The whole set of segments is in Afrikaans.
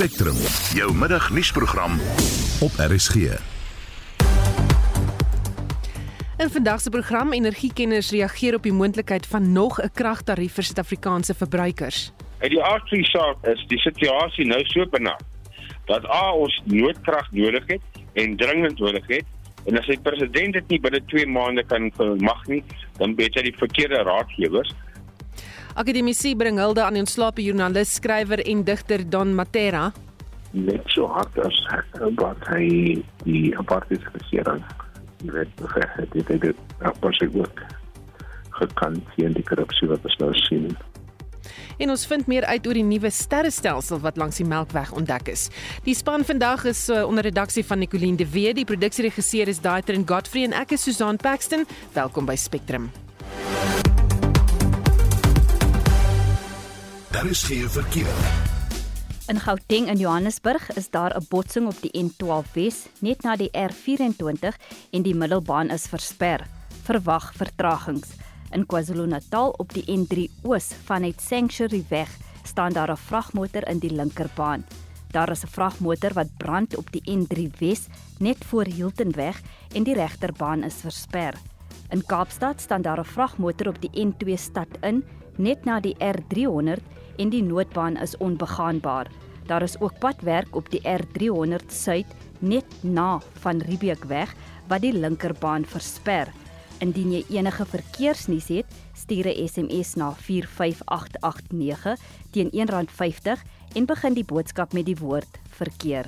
Spectrum, jou middagnuusprogram op RSG. In vandag se program energiekenners reageer op die moontlikheid van nog 'n kragtarief vir Suid-Afrikaanse verbruikers. Uit die aard van die saak is die situasie nou so benard dat A ons noodkrag nodig het en dringend nodig het en as die president dit nie binne 2 maande kan vermag nie, dan weet hy die verkeerde raadgewers Akademisie bring hulde aan die ontslape joernalis, skrywer en digter Don Matera. Net so hard as wat hy die apartheid regering weet gehad het, dit het pas ek ook gekan teen die korrupsie wat ons nou sien. En ons vind meer uit oor die nuwe sterrestelsel wat langs die Melkweg ontdek is. Die span vandag is uh, onder redaksie van Nicoline de Wet, die produksieregisseur is Daiter en Godfrey en ek is Susan Paxton. Welkom by Spectrum. Daar is geen verkeer. In Gauteng in Johannesburg is daar 'n botsing op die N12 Wes net na die R24 en die middelbaan is versper. Verwag vertragings. In KwaZulu-Natal op die N3 Oos vanuit Sanctuary weg staan daar 'n vragmotor in die linkerbaan. Daar is 'n vragmotor wat brand op die N3 Wes net voor Hiltonweg en die regterbaan is versper. In Kaapstad staan daar 'n vragmotor op die N2 stad in net na die R300 en die noodbaan is onbegaanbaar. Daar is ook padwerk op die R300 suid net na van Riebeekweg wat die linkerbaan versper. Indien jy enige verkeersnuus het, stuur 'n SMS na 45889 teen R1.50 en begin die boodskap met die woord verkeer.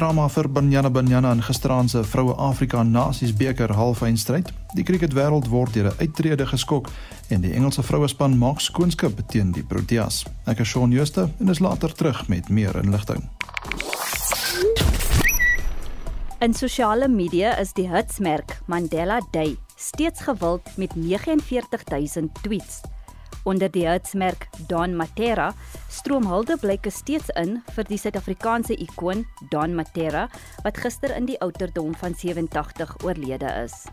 Drama vir Banyana Banyana in gisteraand se Vroue Afrika Nasies beker halfeindstryd. Die cricket wêreld word deur 'n uittrede geskok en die Engelse vrouespan maak skoonskip teen die Proteas. Ek is Shaun Schuster en is later terug met meer inligting. In sosiale media is die hitsmerk Mandela Day steeds gewild met 49000 tweets. Onder die hitsmerk Don Matera stroom hulde blyke steeds in vir die Suid-Afrikaanse ikoon Don Matera wat gister in die ouderdom van 87 oorlede is.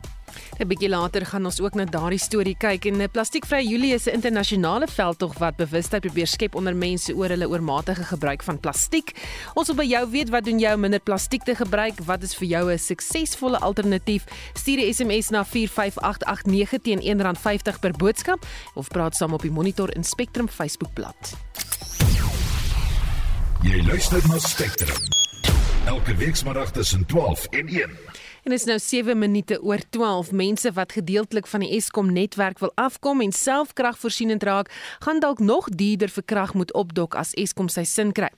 'n Bietjie later gaan ons ook na daardie storie kyk en 'n plastiekvrye Julie is 'n internasionale veldtog wat bewustheid probeer skep onder mense oor hulle oormatige gebruik van plastiek. Ons wil by jou weet wat doen jy om minder plastiek te gebruik? Wat is vir jou 'n suksesvolle alternatief? Stuur 'n SMS na 45889 teen R1.50 per boodskap of praat saam op die Monitor en Spectrum Facebookblad. Jy luister na Spectrum. Elke weekmiddag tussen 12 en 1. En is nou 7 minute oor 12 mense wat gedeeltelik van die Eskom netwerk wil afkom en self kragvoorsienend raak, gaan dalk nog duurder vir krag moet opdok as Eskom sy sin kry.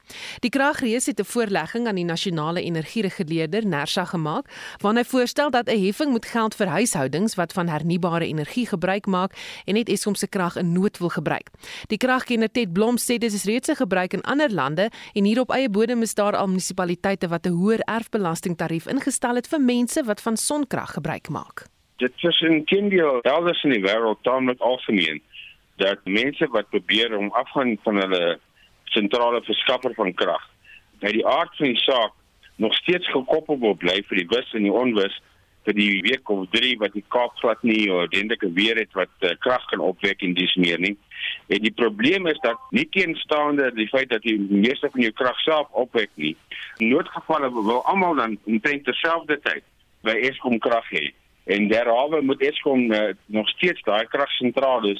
Die kragreis het 'n voorlegging aan die nasionale energiereguleerder Nersa gemaak, waarin hy voorstel dat 'n heffing moet geld vir huishoudings wat van hernubare energie gebruik maak en net Eskom se krag in nood wil gebruik. Die kragkenner Ted Blom sê dit is reeds gebruik in ander lande en hier op eie bodem is daar al munisipaliteite wat 'n hoër erfbelastingtarief ingestel het vir mense mense wat van sonkrag gebruik maak. Dit is in Kendio, elders in die wêreld, taamlik algemeen dat mense wat probeer om afgaan van hulle sentrale verskaffer van krag, by die aard van die saak nog steeds gekoppel bly vir die wis en die onwis vir die week of 3 wat die Kaap glad nie ordentlike weer het wat uh, krag kan opwek en dis meer nie. En die probleem is dat nie teenstaande die feit dat jy meeste van jou krag self opwek nie. Noodgevalle wil almal dan omtrent terselfdertyd by Eskom krag hê. En derhalwe moet Eskom uh, nog steeds daai kragsentrale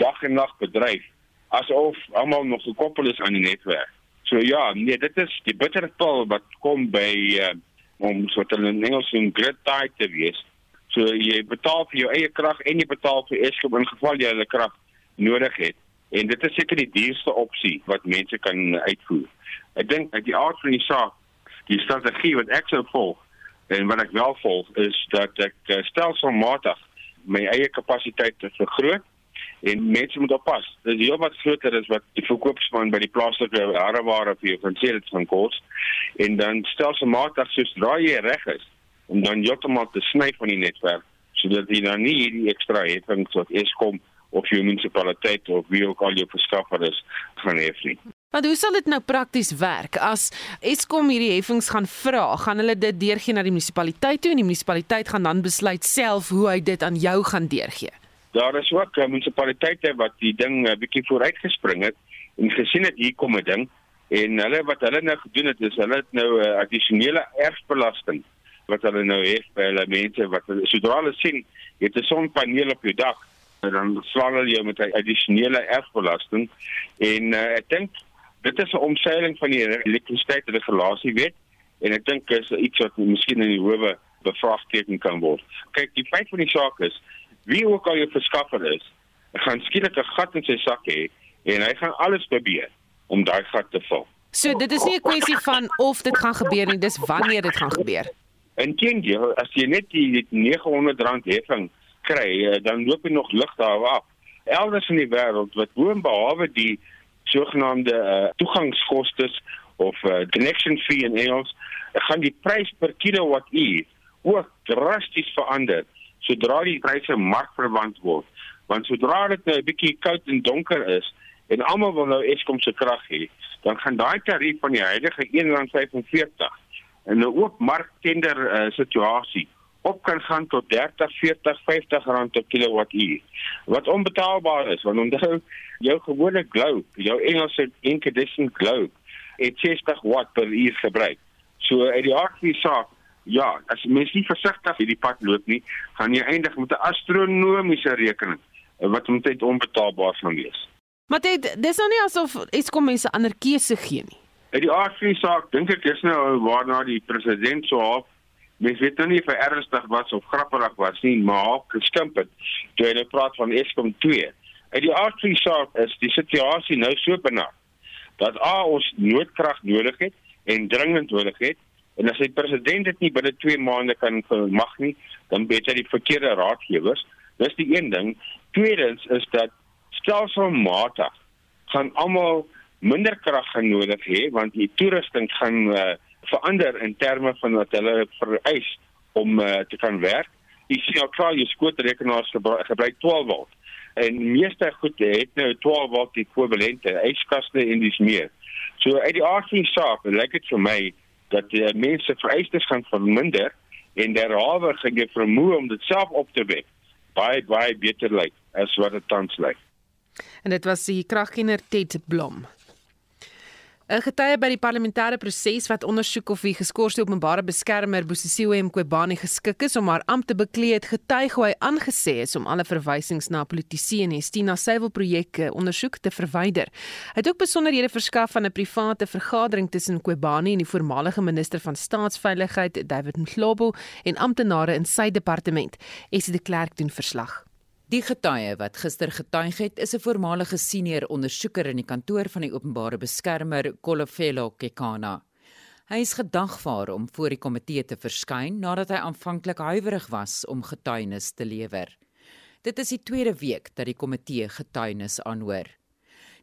dag en nag bedryf asof almal nog gekoppel is aan die netwerk. So ja, nee, dit is die bitterpil wat kom by uh, om so te in Engels 'n grid tie te wees. So jy betaal vir jou eie krag en jy betaal vir Eskom in geval jy hulle krag nodig het. En dit is seker die duurste opsie wat mense kan uitvoer. Ek dink uit die aard van die saak, die strategie wat ek sou volg En wat ek wel volg is dat ek eh, stelselmatig my eie kapasiteit te vergroot en mense moet oppas. Dit is heel wat groter as wat die verkoopspan by die plaaslike hareware vir jou kan sê dit gaan kos. En dan stelselmatig soos draai jy reg is om dan heeltemal te sny van die netwerk sodat jy dan nie hierdie ekstra heffings wat Eskom of jou munisipaliteit of wie ook al jou verskaffer is gaan hê nie. Maar hoe sal dit nou prakties werk as Eskom hierdie heffings gaan vra? Gaan hulle dit deurgee na die munisipaliteit toe en die munisipaliteit gaan dan besluit self hoe hy dit aan jou gaan deurgee? Daar is ook uh, munisipaliteite wat die ding 'n uh, bietjie vooruitgespring het en gesien het hier kom 'n ding en hulle wat hulle nou gedoen het is hulle het nou 'n uh, addisionele erfbelasting wat hulle nou het by hulle mense wat sodra hulle sien jy het 'n sonpaneel op jou dak dan slaan hulle jou met 'n addisionele erfbelasting en uh, ek dink dit is 'n omseiling van die elektrisiteitsregulasiewet en ek dink is iets wat miskien in die howe bevraagteken kan word. Kyk, die feit van die saak is wie ook al jou verskaffer is, gaan skielik 'n gat in sy sak hê en hy gaan alles probeer om daai gat te vul. So dit is nie 'n kwessie van of dit gaan gebeur nie, dis wanneer dit gaan gebeur. Inteendeel, as jy net die R900 heffing kry, eh, dan loop jy nog lig daar af. Elders in die wêreld wat boonbehalwe die sogenaamde uh, toegangskoste of uh, connection fee in Engels, gaan die prys per kilowattuur ook drasties verander sodra die pryse markverband word. Want sodra dit nou 'n bietjie koud en donker is en almal wil nou Eskom se krag hê, dan gaan daai tarief van die huidige R1.45 in 'n oop mark tender uh, situasie op kan gaan tot 30, 40, 50 rand per kilowattuur. Wat onbetaalbaar is, want onthou jou gewone globe, jou Engelse incandescent globe, het 60 watt per uur gebruik. So uit die aard van die saak, ja, as mens nie versigtig hierdie pad loop nie, gaan jy eindig met 'n astronomiese rekening wat omtrent onbetaalbaar gaan wees. Maar dit dis nou nie asof Eskom mense ander keuse gee nie. Uit die aard van die saak dink ek is nou waarna die president so half mens weet nou nie of hy ernstig was of grapperig was nie, maar geskimp het toe hy nou praat van Eskom 2. Uit die aard van die saak is die situasie nou so benaar dat A ons noodkrag nodig het en dringend nodig het en as die president dit nie binne 2 maande kan mag nie, dan bet hy die verkeerde raadgewers. Dis die een ding. Tweedens is dat stelselmatig gaan almal minder krag genodig hê want die toerusting gaan uh, verander in terme van wat hulle vereis om uh, te kan werk. Jy sien al klaar jou skootrekenaars gebruik 12 volt. En meeste goed het nou 12 volt ekwivalente, yskaste en dis meer. So uit die aard van die saak, lyk dit vir my dat die mense vereistes gaan verminder en derhalwe gaan jy vermoë om dit self op te wek. Baie baie beter lyk as wat dit tans lyk. En dit was die kragkenner Ted Blom. 'n Getuie by die parlementêre proses wat ondersoek of die geskorste openbare beskermer Bosisiwe Mqobani geskik is om haar ampt te beklee het, getuig hoe hy aangesê is om alle verwysings na politici en Estina suiwelprojekte ondersoek te verwyder. Hy het ook besonderhede verskaf van 'n private vergadering tussen Mqobani en die voormalige minister van staatsveiligheid David Mhlobo en amptenare in sy departement. Esie de Klerk doen verslag. Die getuie wat gister getuig het, is 'n voormalige senior ondersoeker in die kantoor van die openbare beskermer, Kolofelo Kekana. Hy is gedagvaar om voor die komitee te verskyn nadat hy aanvanklik huiwerig was om getuienis te lewer. Dit is die tweede week dat die komitee getuienis aanhoor.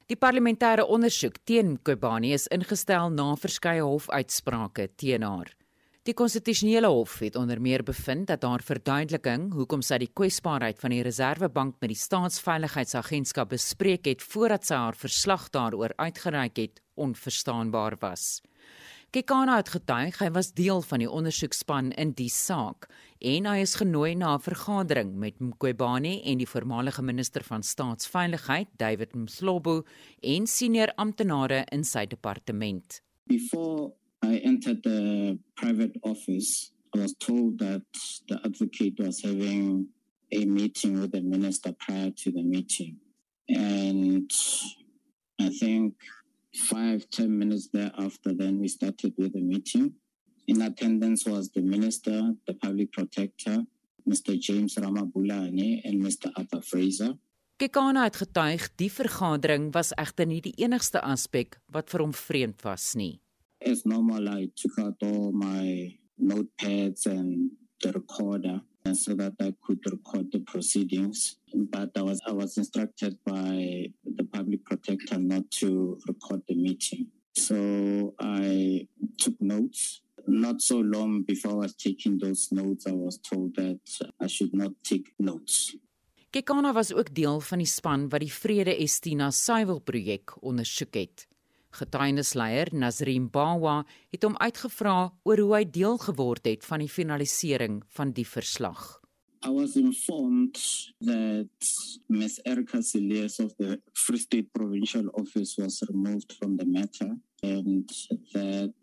Die parlementêre ondersoek teen Kobani is ingestel na verskeie hofuitsprake teen haar. Die konstitusionele hof het onder meer bevind dat haar verduideliking hoekom sy die kwesbaarheid van die Reserwebank met die Staatsveiligheidsagentskap bespreek het voordat sy haar verslag daaroor uitgereik het, onverstaanbaar was. Kekana het getuig hy was deel van die ondersoekspan in die saak en hy is genooi na 'n vergadering met Mqobani en die voormalige minister van Staatsveiligheid, David Mhlobo, en senior amptenare in sy departement. Before I entered the private office. I was told that the advocate was having a meeting with the minister prior to the meeting. And I think five, ten minutes thereafter, then we started with the meeting. In attendance was the minister, the public protector, Mr. James Ramabulani, and Mr. Arthur Fraser. Kekana het getuig die vergadering was egter nie die enigste aspek wat vir hom vreemd was nie. As normal, I took out all my notepads and the recorder so that I could record the proceedings. But I was I was instructed by the public protector not to record the meeting. So I took notes. Not so long before I was taking those notes, I was told that I should not take notes. Kekana was ook deel van die span wat die Vrede Estina suiwelprojek ondersoek het. Getuienisleier Nazrim Bawa het hom uitgevra oor hoe hy deel geword het van die finalisering van die verslag. I was informed that Ms. Erica Silias of the Free State Provincial Office was removed from the matter and that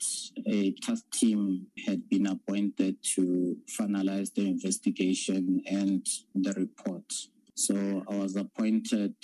a task team had been appointed to finalize the investigation and the report. So I was appointed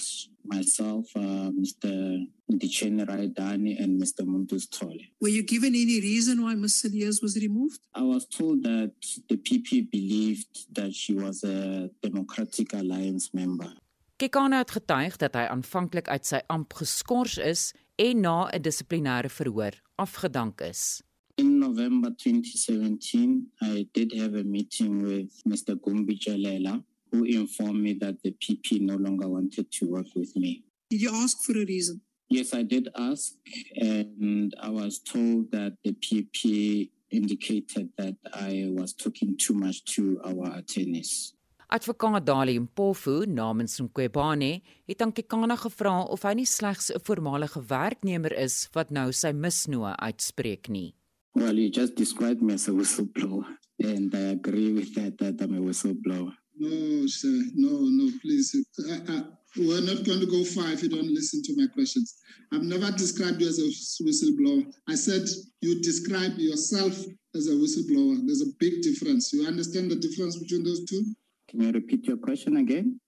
myself, uh, Mr. Ndichene Raidani, and Mr. Mundus Tole. Were you given any reason why Ms. Salias was removed? I was told that the PP believed that she was a Democratic Alliance member. Kekana het getuig dat hy aanvanklik uit sy amp geskort is en na 'n dissiplinêre verhoor afgedank is. In November 2017, I did have a meeting with Mr. Gumbi Jalela, who informed me that the PP no longer wanted to work with me. Did you ask for a reason? Yes, I did ask, and I was told that the PP indicated that I was talking too much to our attorneys. Advokaat Dali Mpofu namens Mqwebane het aan Kekana gevra of hy nie slegs 'n voormalige werknemer is wat nou sy misnoë uitspreek nie. Well, you just described me as a whistleblower, and I agree with that, that I'm a whistleblower. No, sir. No, no, please. I, I, we're not going to go far if you don't listen to my questions. I've never described you as a whistleblower. I said you describe yourself as a whistleblower. There's a big difference. You understand the difference between those two? Can you repeat your question again?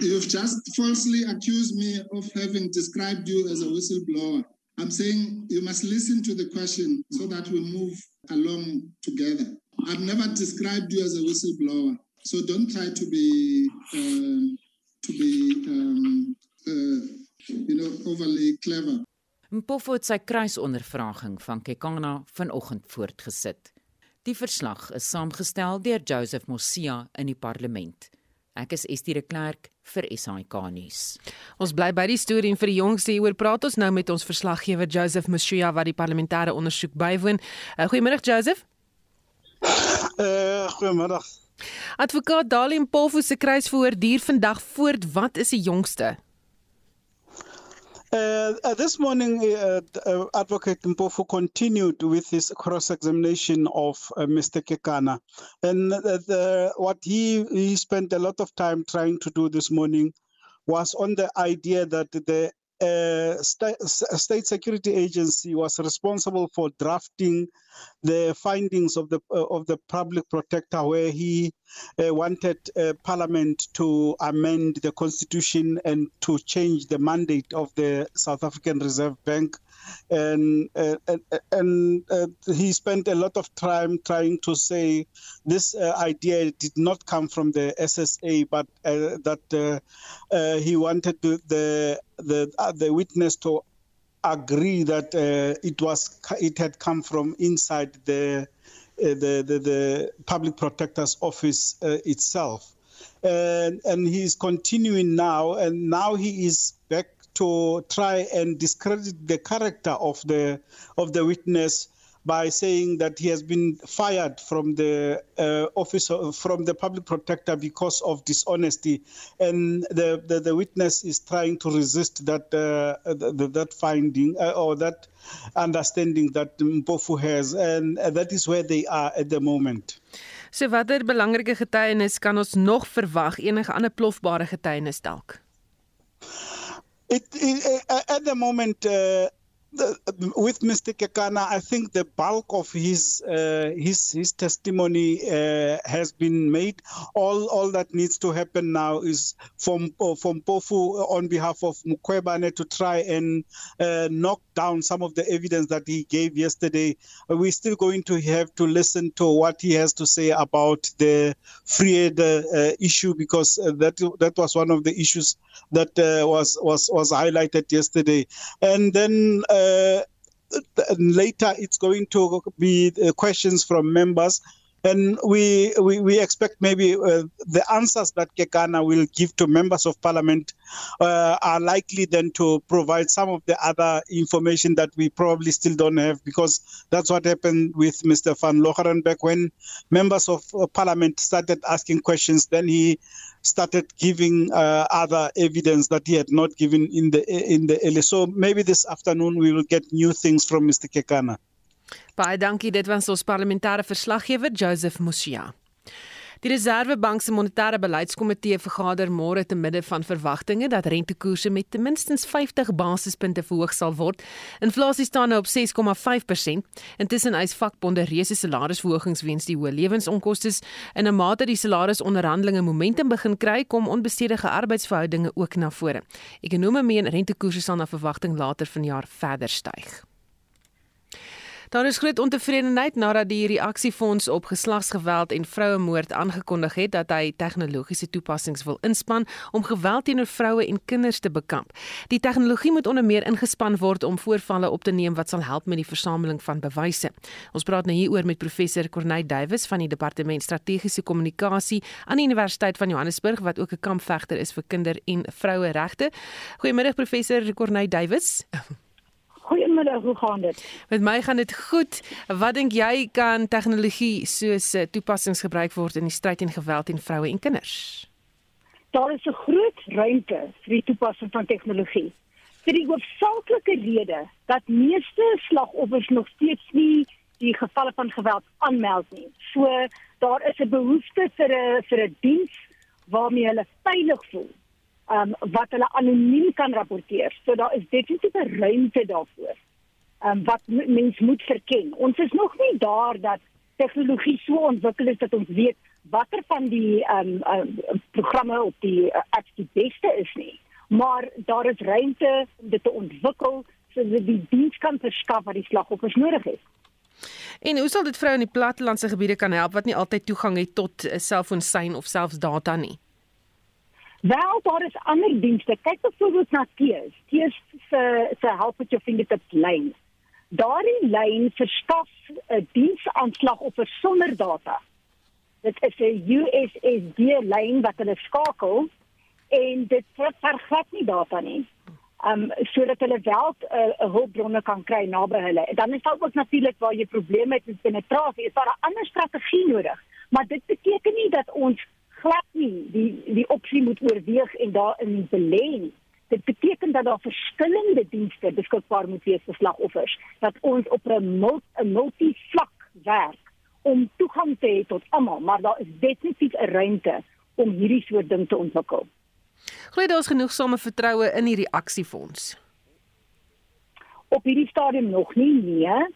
You've just falsely accused me of having described you as a whistleblower. I'm saying you must listen to the question so that we move along together. I've never described you as a whistleblower. So don't try to be um, to be um, uh, you know overly clever. Mpofu het sy kruisondervraging van Kekana vanoggend voortgesit. Die verslag is saamgestel deur Joseph Mosia in die parlement. Ek is Estie de Klerk vir SAK nuus. Ons bly by die storie en vir die jongste hieroor praat ons nou met ons verslaggewer Joseph Mosia wat die parlementêre ondersoek bywoon. Uh, Goeiemôre Joseph. Uh, goeiemôre. Advokaat Dalim Polfu se kruisverhoor duur vandag voort. Wat is die jongste? Uh, uh, this morning, uh, uh, Advocate Mpofu continued with his cross-examination of uh, Mr. Kekana, and the, what he he spent a lot of time trying to do this morning was on the idea that the uh, st- state security agency was responsible for drafting the findings of the uh, of the public protector where he uh, wanted uh, parliament to amend the constitution and to change the mandate of the South African Reserve Bank and uh, and, and uh, he spent a lot of time trying to say this uh, idea did not come from the SSA, but uh, that uh, uh, he wanted to, the the the witness to agree that it was it had come from inside the the, the the public protector's office itself. And, and he's continuing now, and now he is back to try and discredit the character of the of the witness by saying that he has been fired from the uh, office of, from the public protector because of dishonesty. And the, the, the witness is trying to resist that uh, the, that finding uh, or that understanding that Mpofu has. And that is where they are at the moment. So watter belangrike getuienis kan ons nog verwag? Enige ander plofbare getuienis dalk It, it, at the moment, uh, the, with Mr. Kekana, I think the bulk of his uh, his his testimony uh, has been made. All all that needs to happen now is from from Pofu on behalf of Mukwebane to try and uh, knock down some of the evidence that he gave yesterday. We're still going to have to listen to what he has to say about the free uh, issue because uh, that that was one of the issues that uh, was was was highlighted yesterday, and then. Uh, later it's going to be questions from members And we, we, we expect maybe uh, the answers that Kekana will give to members of parliament uh, are likely then to provide some of the other information that we probably still don't have because that's what happened with Mr. Van Locherenbeck when members of uh, parliament started asking questions. Then he started giving uh, other evidence that he had not given in the in the early. So maybe this afternoon we will get new things from Mr. Kekana. Baie dankie, dit was ons parlementêre verslaggewer Joseph Musia. Die Reserwebank se monetêre beleidskomitee vergader môre te midde van verwagtinge dat rentekoerse met ten minste 50 basispunte verhoog sal word. Inflasie staan nou op 6,5%. Intussen eis vakbonde reuse salarisverhogings weens die hoë lewensonkoste en 'n mate die salarisonderhandelinge momentum begin kry, kom onbestedige arbeidsverhoudinge ook na vore. Ekonome meen rentekoerse sal na verwagting later vanjaar verder styg. Daar is groot ontevredenheid nadat die reaksiefonds op geslagsgeweld en vrouemoord aangekondig het dat hy tegnologiese toepassings wil inspann om geweld teenoor vroue en kinders te bekamp. Die tegnologie moet onder meer ingespan word om voorvalle op te neem wat sal help met die versameling van bewyse. Ons praat nou hieroor met professor Corneille Duwys van die departement strategiese kommunikasie aan die Universiteit van Johannesburg wat ook 'n kampvegter is vir kinder- en vroueregte. Goeiemiddag professor Corneille Duwys. Goeiemiddag, hoe gaan dit? Met my gaan dit goed. Wat dink jy kan tegnologie soos eh, toepassings gebruik word in die stryd teen geweld teen vroue en kinders? Daar is 'n groot ruimte vir die toepassing van tegnologie. Vir die hoofsaaklike rede dat meeste slagoffers nog steeds nie die gevalle van geweld aanmeld nie. So daar is 'n behoefte vir 'n vir 'n diens waarmee hulle veilig voel um, wat hulle anoniem kan rapporteer. So daar is definitief 'n ruimte daarvoor. Um, wat mens moet verken. Ons is nog nie daar dat tegnologie so ontwikkel is dat ons weet watter van die um, um, programme op die uh, apps die beste is nie. Maar daar is ruimte om dit te ontwikkel sodat die diens kan verskaf wat die slagoffers nodig het. En hoe sal dit vroue in die plattelandse gebiede kan help wat nie altyd toegang het tot 'n selfoonsein of selfs data nie? Wel, daar is ander dienste. Kyk byvoorbeeld na Tees. Tees se se help met jou fingertips lyn. Daardie lyn verskaf 'n diensaanslag op 'n sonder data. Dit is 'n USSD lyn wat hulle skakel en dit vergat nie data nie. Um sodat hulle wel 'n uh, hulpbronne kan kry naby hulle. Dan is daar ook natuurlik waar jy probleme het met penetrasie. Is daar 'n ander strategie nodig? Maar dit beteken nie dat ons glad nie die die opsie moet oorweeg en daarin belê nie. Dit beteken dat daar verskillende dienste beskikbaar moet wees vir slagoffers, dat ons op 'n multi-vlak werk om toegang te hê tot almal, maar daar is definitief 'n ruimte om hierdie soort ding te ontwikkel. Glo jy daar is genoegsame vertroue in hierdie aksiefonds? Op hierdie stadium nog nie, nee.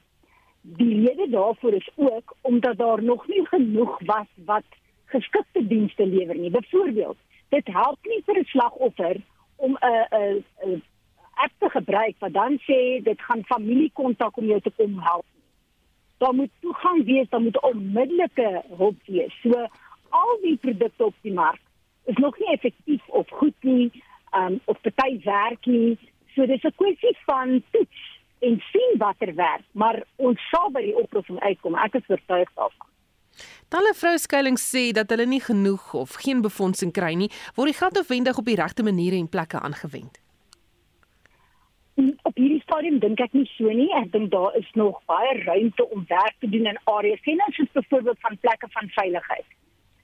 Die rede daarvoor is ook omdat daar nog nie genoeg was wat geskikte dienste lewer nie. Byvoorbeeld, dit help nie vir 'n slagoffer om 'n 'n 'n app te gebruik wat dan sê dit gaan familie kontak om jou te kom help. Daar moet toegang wees, daar moet onmiddellike hulp wees. So al die produkte op die mark is nog nie effektief of goed nie, um of party werk nie. So dis 'n kwessie van toets en sien watter werk, maar ons sal by die oplossing uitkom. Ek is oortuig daarvan. Talle vrouskuilings sê dat hulle nie genoeg of geen befondsing kry nie, word die geld opwendig op die regte maniere en plekke aangewend. Op hierdie stadium dink ek nie so nie. Ek dink daar is nog baie ruimte om werk te doen in areas, sien ons soos byvoorbeeld van plekke van veiligheid.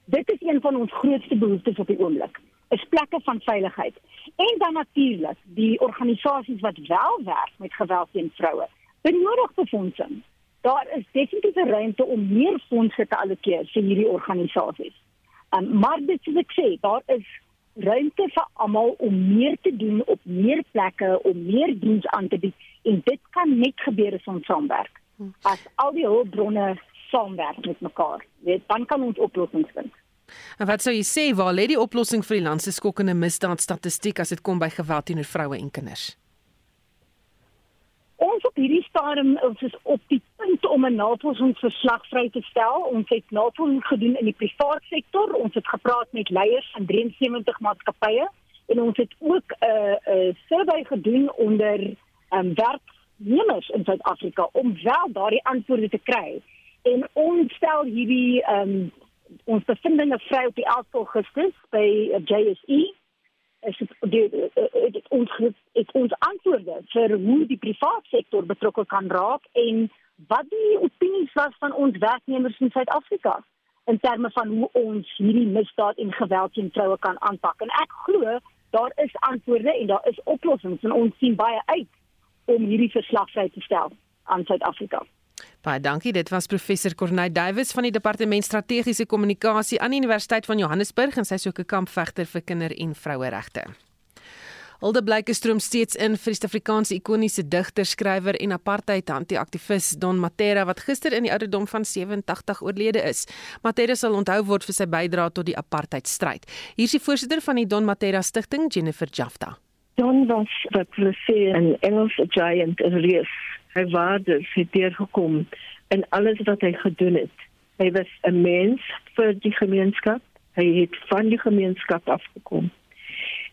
Dit is een van ons grootste behoeftes op die oomblik. Is plekke van veiligheid. En dan natuurlik die organisasies wat wel werk met geweld teen vroue. Benodig befondsing daar is definitief 'n ruimte om meer fondse te allokeer vir hierdie organisasies. Um, maar dit is ek sê, daar is ruimte vir almal om meer te doen op meer plekke om meer diens aan te bied en dit kan net gebeur as ons saamwerk. As al die hulpbronne saamwerk met mekaar, weet, dan kan ons oplossings vind. En wat sou jy sê waar lê die oplossing vir die land se skokkende misdaadstatistiek as dit kom by geweld teenoor vroue en kinders? Ons op hierdie stadium ons is op die punt om 'n navorsingsverslag vry te stel. Ons het navorsing gedoen in die private sektor. Ons het gepraat met leiers van 73 maatskappye en ons het ook 'n uh, 'n uh, survey gedoen onder um, werknemers in Suid-Afrika om wel daardie antwoorde te kry. En ons stel hierdie um, ons bevindinge vry op die 11 Augustus by JSE is die, die, die, ons het ons antwoorde vir hoe die private sektor betrokke kan raak en wat die opinies was van ons werknemers in Suid-Afrika in terme van hoe ons hierdie misdaad en geweld teen vroue kan aanpak. En ek glo daar is antwoorde en daar is oplossings en ons sien baie uit om hierdie verslag vry te stel aan Suid-Afrika. Baie dankie. Dit was professor Corneil Duwys van die Departement Strategiese Kommunikasie aan die Universiteit van Johannesburg en sy is ook 'n kampvegter vir kinder- en vroueregte. Hulde blyke stroom steeds in vir die Suid-Afrikaanse ikoniese digter, skrywer en apartheid anti-aktivis Don Matera wat gister in die ouderdom van 87 oorlede is. Matera sal onthou word vir sy bydrae tot die apartheid stryd. Hier is die voorsitter van die Don Matera Stichting, Jennifer Jafta. Don was wat hulle sê 'n Engelse giant in reus hy waardes het deurgekom in alles wat hy gedoen het. Hy was 'n mens vir die gemeenskap. Hy het van die gemeenskap afgekom.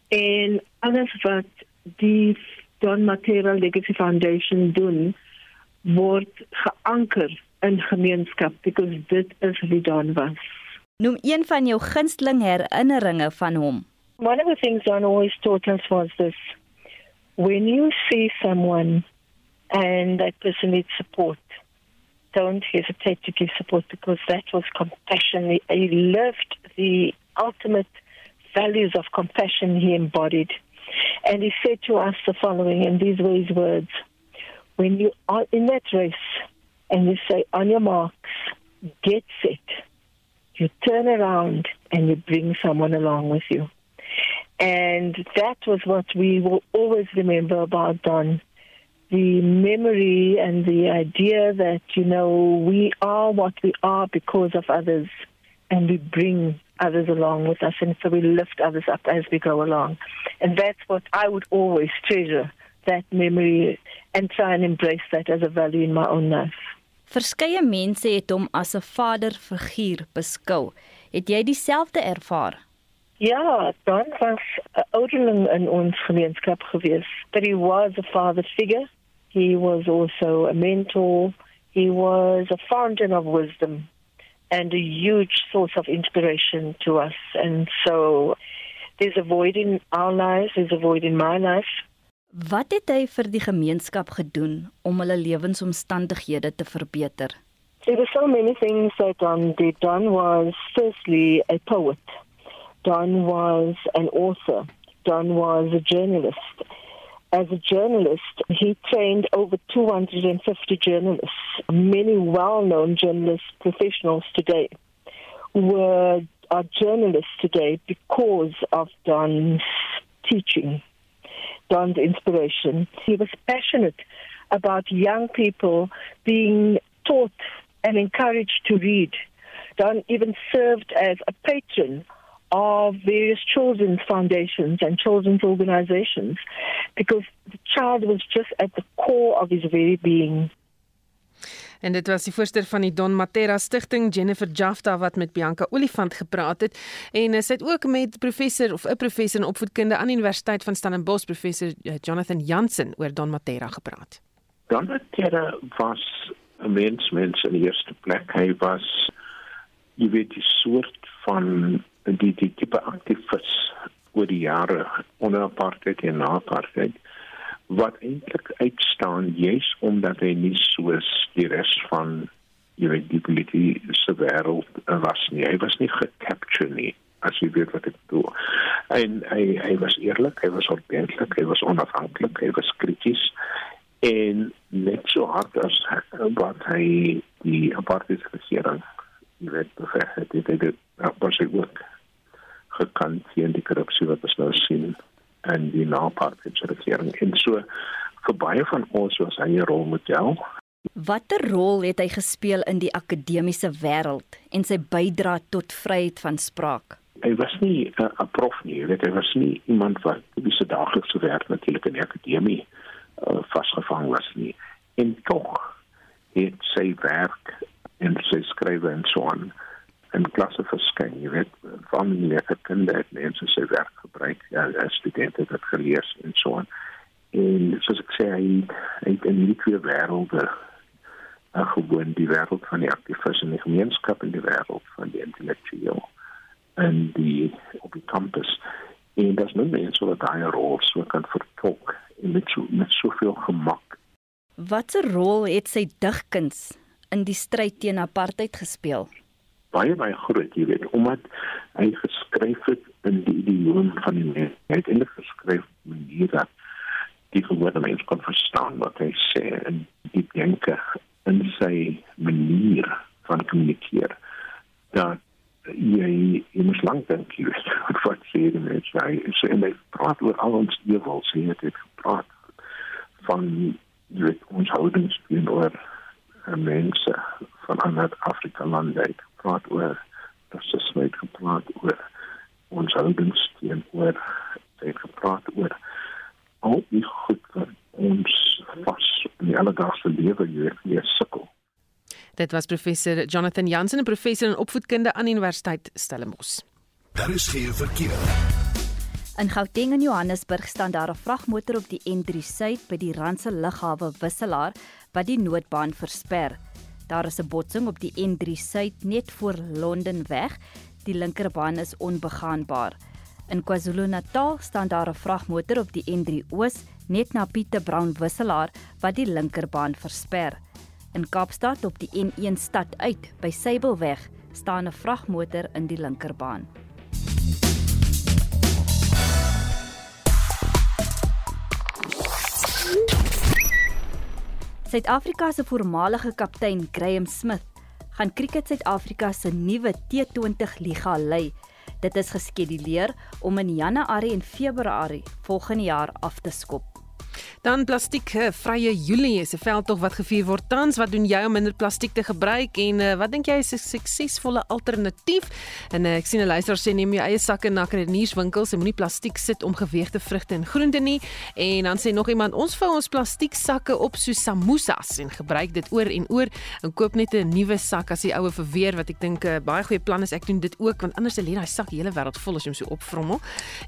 En alles wat die Don Matera Legacy Foundation doen word geanker in gemeenskap because dit is wie Don was. Noem een van jou gunsteling herinneringe van hom. One of the things Don always taught us was this when you see someone and that person needs support. Don't hesitate to give support because that was compassion. He lived the ultimate values of compassion he embodied. And he said to us the following, and these were his words When you are in that race and you say, on your marks, get set, you turn around and you bring someone along with you. And that was what we will always remember about Don the memory and the idea that, you know, we are what we are because of others and we bring others along with us and so we lift others up as we go along. And that's what I would always treasure, that memory and try and embrace that as a value in my own life. Verskeie mense het hom as 'n vaderfiguur beskou. Het jy dieselfde ervaar? Ja, Don was 'n ouderling in ons gemeenskap gewees. But he was a father figure. He was also a mentor. He was a fountain of wisdom and a huge source of inspiration to us. And so there's a void in our lives, there's a void in my life. Wat het hy vir die gemeenskap gedoen om hulle lewensomstandighede te verbeter? There were so many things that Don did. Don was firstly a poet. Don was an author. Don was a journalist. As a journalist, he trained over 250 journalists. Many well-known journalists, professionals today were are journalists today because of Don's teaching, Don's inspiration. He was passionate about young people being taught and encouraged to read. Don even served as a patron of various children's foundations and children's organizations because the child was just at the core of his very being. En dit was die voorsteur van die Don Matera Stichting Jennifer Jafta wat met Bianca Olifant gepraat het en sy het ook met professor of 'n professor in opvoedkunde aan die Universiteit van Stellenbosch professor eh, Jonathan Jansen oor Don Matera gepraat. Don Matera was 'n mens mens in die eerste plek. Hy was jy weet die soort van die die tipe aktivis oor die jare onder apartheid en na apartheid wat eintlik uitstaan juis omdat hy nie soos die res van jy die politieke wêreld was nie. Hy was nie gecapture nie as jy weet wat ek bedoel. En hy hy was eerlik hy was ordentlik hy was onafhanklik hy was krities en net so hard as wat hy die apartheid regering jy weet beveg het dit dit was hy ook gekant teen die korrupsie wat ons nou sien in die napartydse regering. En so vir baie van ons was hy 'n rolmodel. Watter rol het hy gespeel in die akademiese wêreld en sy bydrae tot vryheid van spraak? Hy was nie 'n uh, prof nie, weet hy was nie iemand wat wie se daaglikse werk natuurlik in die akademie uh, vasgevang was nie. En tog het sy werk en sy skrywe en so aan in klasse verskyn. Jy weet, van die leerkinders het mense sy werk gebruik. Ja, as studente het gelees en so aan. En soos ek sê, hy het in die twee wêrelde uh, gewoon die wêreld van die aktivis en die gemeenskap en die wêreld van die intellektueel en die op die kampus en dat nou mense wat daai rol so kan vertolk en met so met soveel gemak. Watter rol het sy digkuns in die stryd teen apartheid gespeel? Baie baie groot, jy weet, omdat hy geskryf het in die idioom van die mens. Hy het eintlik geskryf op 'n manier dat die gewone mens kan verstaan wat hy sê en die denke in sy manier van kommunikeer. Dat jy jy moet lank dink jy weet wat sê die mens hy sê en hy praat oor al ons ewels hy het gepraat van jy weet ons houdings teenoor mense van ander Afrika lande het gepraat oor dat sy het gepraat oor ons houdings teenoor hy het gepraat oor al die goed wat ons vas in die alledaagse lewe hier sukkel Dit was professor Jonathan Jansen, 'n professor in opvoedkunde aan Universiteit Stellenbosch. Daar is geen verkeer. In Gauteng en Johannesburg staan daar 'n vragmotor op die N3 Suid by die Randse Lughawe wisselaar wat die noodbaan versper. Daar is 'n botsing op die N3 Suid net voor Londen weg. Die linkerbaan is onbegaanbaar. In KwaZulu-Natal staan daar 'n vragmotor op die N3 Oos net na Pieter Brown wisselaar wat die linkerbaan versper. In Kaapstad op die N1 stad uit by Sybelweg staan 'n vragmotor in die linkerbaan. Suid-Afrika se voormalige kaptein Graham Smith gaan Kriket Suid-Afrika se nuwe T20 liga lei. Dit is geskeduleer om in Januarie en Februarie volgende jaar af te skop. Dan plastiek eh, vrye Julie is 'n veldtog wat gevier word tans. Wat doen jy om minder plastiek te gebruik en uh, wat dink jy is 'n suksesvolle alternatief? En uh, ek sien 'n luisteraar sê neem jou eie sakke na kredienierswinkels en moenie plastiek sit om geweegde vrugte en groente nie. En dan sê nog iemand ons vou ons plastiek sakke op so samosas en gebruik dit oor en oor en koop net 'n nuwe sak as die oue verweer wat ek dink 'n baie goeie plan is. Ek doen dit ook want anders lê daai sak die hele wêreld vol as jy hom so opvrommel.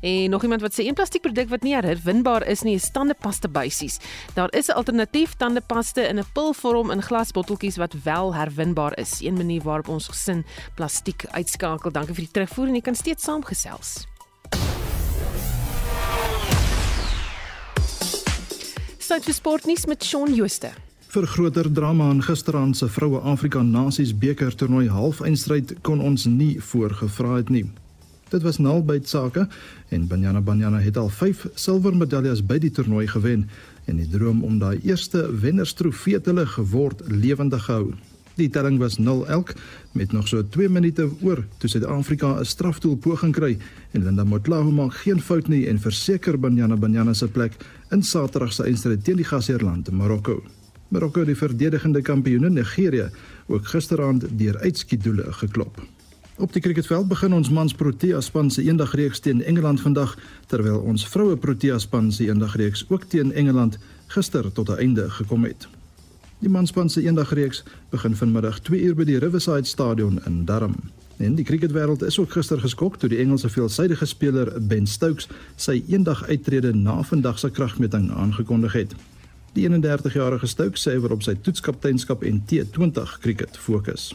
En nog iemand wat sê een plastiekproduk wat nie herwinbaar is nie, is tandepasta buisies. Daar is 'n alternatief tandepaste in 'n pilvorm in glasbotteltjies wat wel herwinbaar is. Een manier waarop ons gesin plastiek uitskakel. Dankie vir die terugvoer en jy kan steeds saamgesels. Sait vir sportnuus met Shaun Jooste. Vir groter drama in gisteraand se Vroue Afrika Nasies beker toernooi halfeindstryd kon ons nie voorgevra het nie. Dit was nul by sake en Banyana Banyana het al 5 silwermedaljes by die toernooi gewen en die droom om daai eerste wennerstrofee te hulle geword lewendig gehou. Die telling was 0 elk met nog so 2 minute oor toe Suid-Afrika 'n strafdoel poging kry en Linda Motlaho maak geen fout nie en verseker Banyana Banyana se plek in Saterdag se eindstryd teen die gasheerland Marokko. Marokko die verdedigende kampioene Nigerië ook gisteraand deur uitskietdoele geklop. Op die cricketveld begin ons mans Protea span se eendagreeks teen Engeland vandag terwyl ons vroue Protea span se eendagreeks ook teen Engeland gister tot 'n einde gekom het. Die manspan se eendagreeks begin vanmiddag 2 uur by die Riverside Stadion in Durham. En die cricketwêreld is ook gister geskok toe die Engelse veelsidige speler Ben Stokes sy eendag uittrede na vandag se kragmeting aangekondig het. Die 31-jarige Stokes sê hy wil op sy toetskapteinskap en T20 cricket fokus.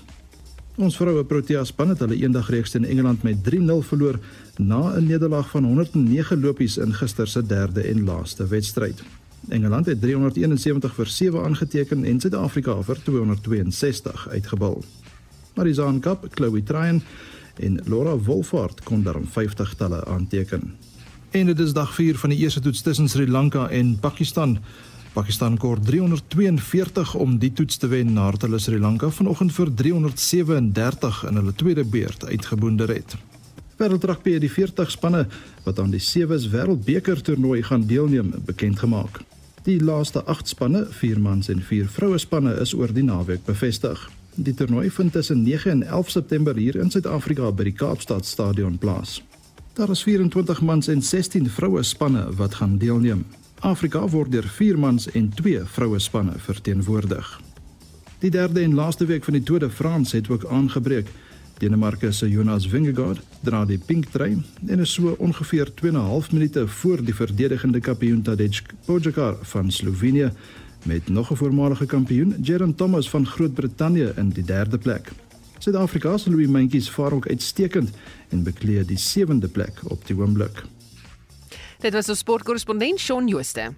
Ons vroue Protea span het hulle eendag reeks teen Engeland met 3-0 verloor na 'n nederlaag van 109 lopies in gister se derde en laaste wedstryd. Engeland het 371 vir 7 aangeteken en Suid-Afrika vir 262 uitgebal. Marizaan Kap, Chloe Tryon en Laura Wolfhard kon daarom 50 talle aanteken. En dit is dag 4 van die eerste toets tussen Sri Lanka en Pakistan. Pakistan kort 342 om die toets te wen nadat hulle Sri Lanka vanoggend vir 337 in hulle tweede beurt uitgeboonder het. Wêreldrugby het die 40 spanne wat aan die Sewes Wêreldbeker toernooi gaan deelneem bekend gemaak. Die laaste 8 spanne, 4 mans en 4 vroue spanne is oor die naweek bevestig. Die toernooi vind tussen 9 en 11 September hier in Suid-Afrika by die Kaapstad Stadion plaas. Daar is 24 mans en 16 vroue spanne wat gaan deelneem. Afrika word deur 4 mans en 2 vroue spanne verteenwoordig. Die derde en laaste week van die Tour de France het ook aangebreek. Denemarke se Jonas Vingegaard dra die pink trui en is so ongeveer 2 en 'n half minute voor die verdedigende kampioen Tadej Pogačar van Slovenië met nog 'n voormalige kampioen, Jerome Thomas van Groot-Brittanje in die derde plek. Suid-Afrika se Louis Mentjies vaar ook uitstekend en bekleed die sewende plek op die oomblik. Dit was ons sportkorrespondent Shaun Jooste.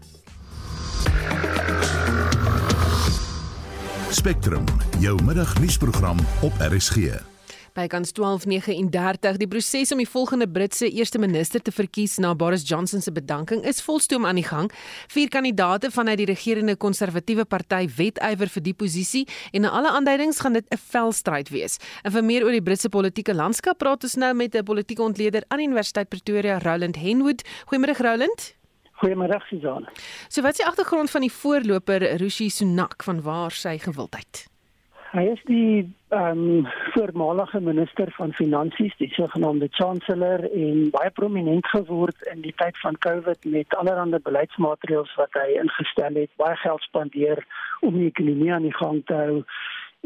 Spectrum, jou middagnuusprogram op RSG. Bykans 12:39 die proses om die volgende Britse eerste minister te verkies na Boris Johnson se bedanking is volstoom aan die gang. Vier kandidaate vanuit die regerende konservatiewe party wedywer vir die posisie en na alle aanduidings gaan dit 'n velstryd wees. En vir meer oor die Britse politieke landskap praat ons nou met 'n politieke ontleder aan Universiteit Pretoria, Roland Henwood. Goeiemôre Roland. Goeiemôre Susan. So wat is die agtergrond van die voorloper Rishi Sunak van waar sy gewildheid? Hy is die ehm um, voormalige minister van finansies, die sogenaamde chancellor en baie prominent geword in die tyd van COVID met allerlei beleidsmaatreëls wat hy ingestel het, baie geld spandeer om die ekonomie aan die gang te hou.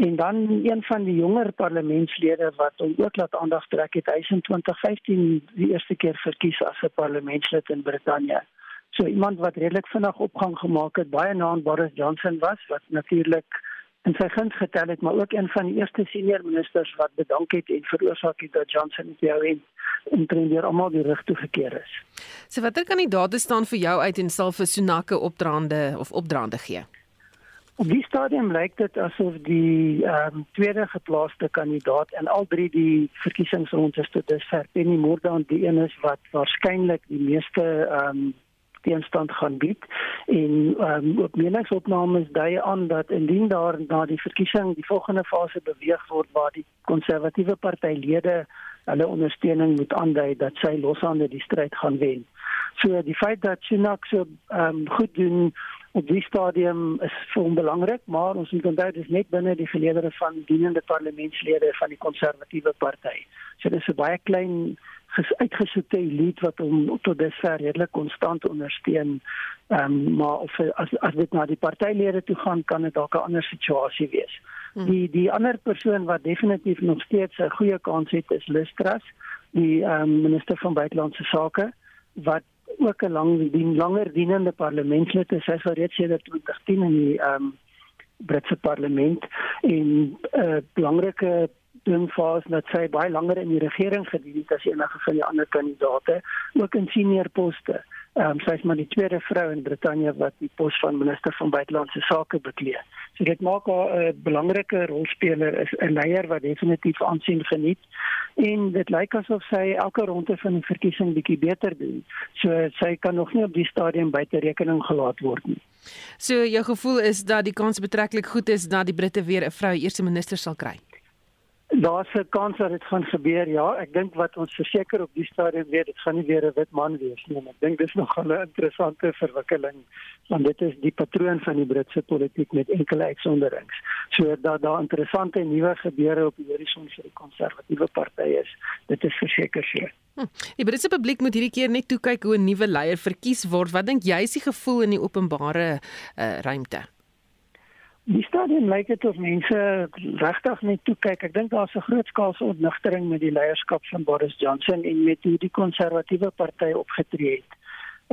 En dan een van die jonger parlementslede wat hom ook laat aandag trek het, hy is in 2015 die eerste keer verkies as 'n parlementslid in Brittanje. So iemand wat redelik vinnig opgang gemaak het, baie na aan Boris Johnson was wat natuurlik en sy guns getel het maar ook een van die eerste senior ministers wat bedank het en veroorsaak het dat Johnson die ou en omtrent almal die rug toe gekeer is. So watter kandidaate staan vir jou uit en sal vir Sunake opdraande of opdraande gee? Op die stadium lyk dit asof die ehm um, tweede geplaaste kandidaat en al drie die verkiesingsrondes tot dusver Penny Mordaunt die een is wat waarskynlik die meeste ehm um, teenstand gaan bied en ehm um, op meningsopnames dui aan dat indien daar na die verkiesing die volgende fase beweeg word waar die konservatiewe partylede hulle ondersteuning moet aandui dat sy loshande die stryd gaan wen. So die feit dat Sunak so ehm um, goed doen op die stadium is vir hom belangrik, maar ons moet onthou dis net binne die geleedere van dienende parlementslede van die konservatiewe party. So dis 'n baie klein uitgesoekte elite wat hom tot dusver redelik konstant ondersteun. Ehm um, maar of as as dit na die partylede toe gaan, kan dit dalk 'n ander situasie wees. Hmm. Die die ander persoon wat definitief nog steeds 'n goeie kans het is Listras, die ehm um, minister van buitelandse sake wat ook 'n lang dien langer dienende parlementslid is. Hy is al reeds sedert 2010 in die ehm um, Britse parlement en 'n uh, belangrike ding vas dat sy baie langer in die regering gedien het as enige van die ander kandidaate, ook in senior poste. Ehm um, sy is maar die tweede vrou in Brittanje wat die pos van minister van buitelandse sake beklee. So dit maak haar 'n uh, belangrike rolspeler is 'n leier wat definitief aansien geniet en dit lyk asof sy elke ronde van die verkiesing bietjie beter doen. So sy kan nog nie op die stadium buite rekening gelaat word nie. So jou gevoel is dat die kans betreklik goed is dat die Britte weer 'n vrou eerste minister sal kry. Daar's 'n kans dat dit gaan gebeur. Ja, ek dink wat ons verseker op die stadium weet, dit gaan nie weer 'n wit man wees nie. Ek dink dis nog 'n interessante verwikkeling want dit is die patroon van die Britse politiek met enkele uitsonderings. So dat daar interessante nuwe gebeure op die horison vir die konservatiewe party is, dit is verseker so. Hm. Die Britse publiek moet hierdie keer net toe kyk hoe 'n nuwe leier verkies word. Wat dink jy is die gevoel in die openbare uh, ruimte? Die stadium lyk dit of mense regtig net toe kyk. Ek dink daar's 'n groot skaalse ontnigtering met die leierskap van Boris Johnson en met hoe die konservatiewe party opgetree het.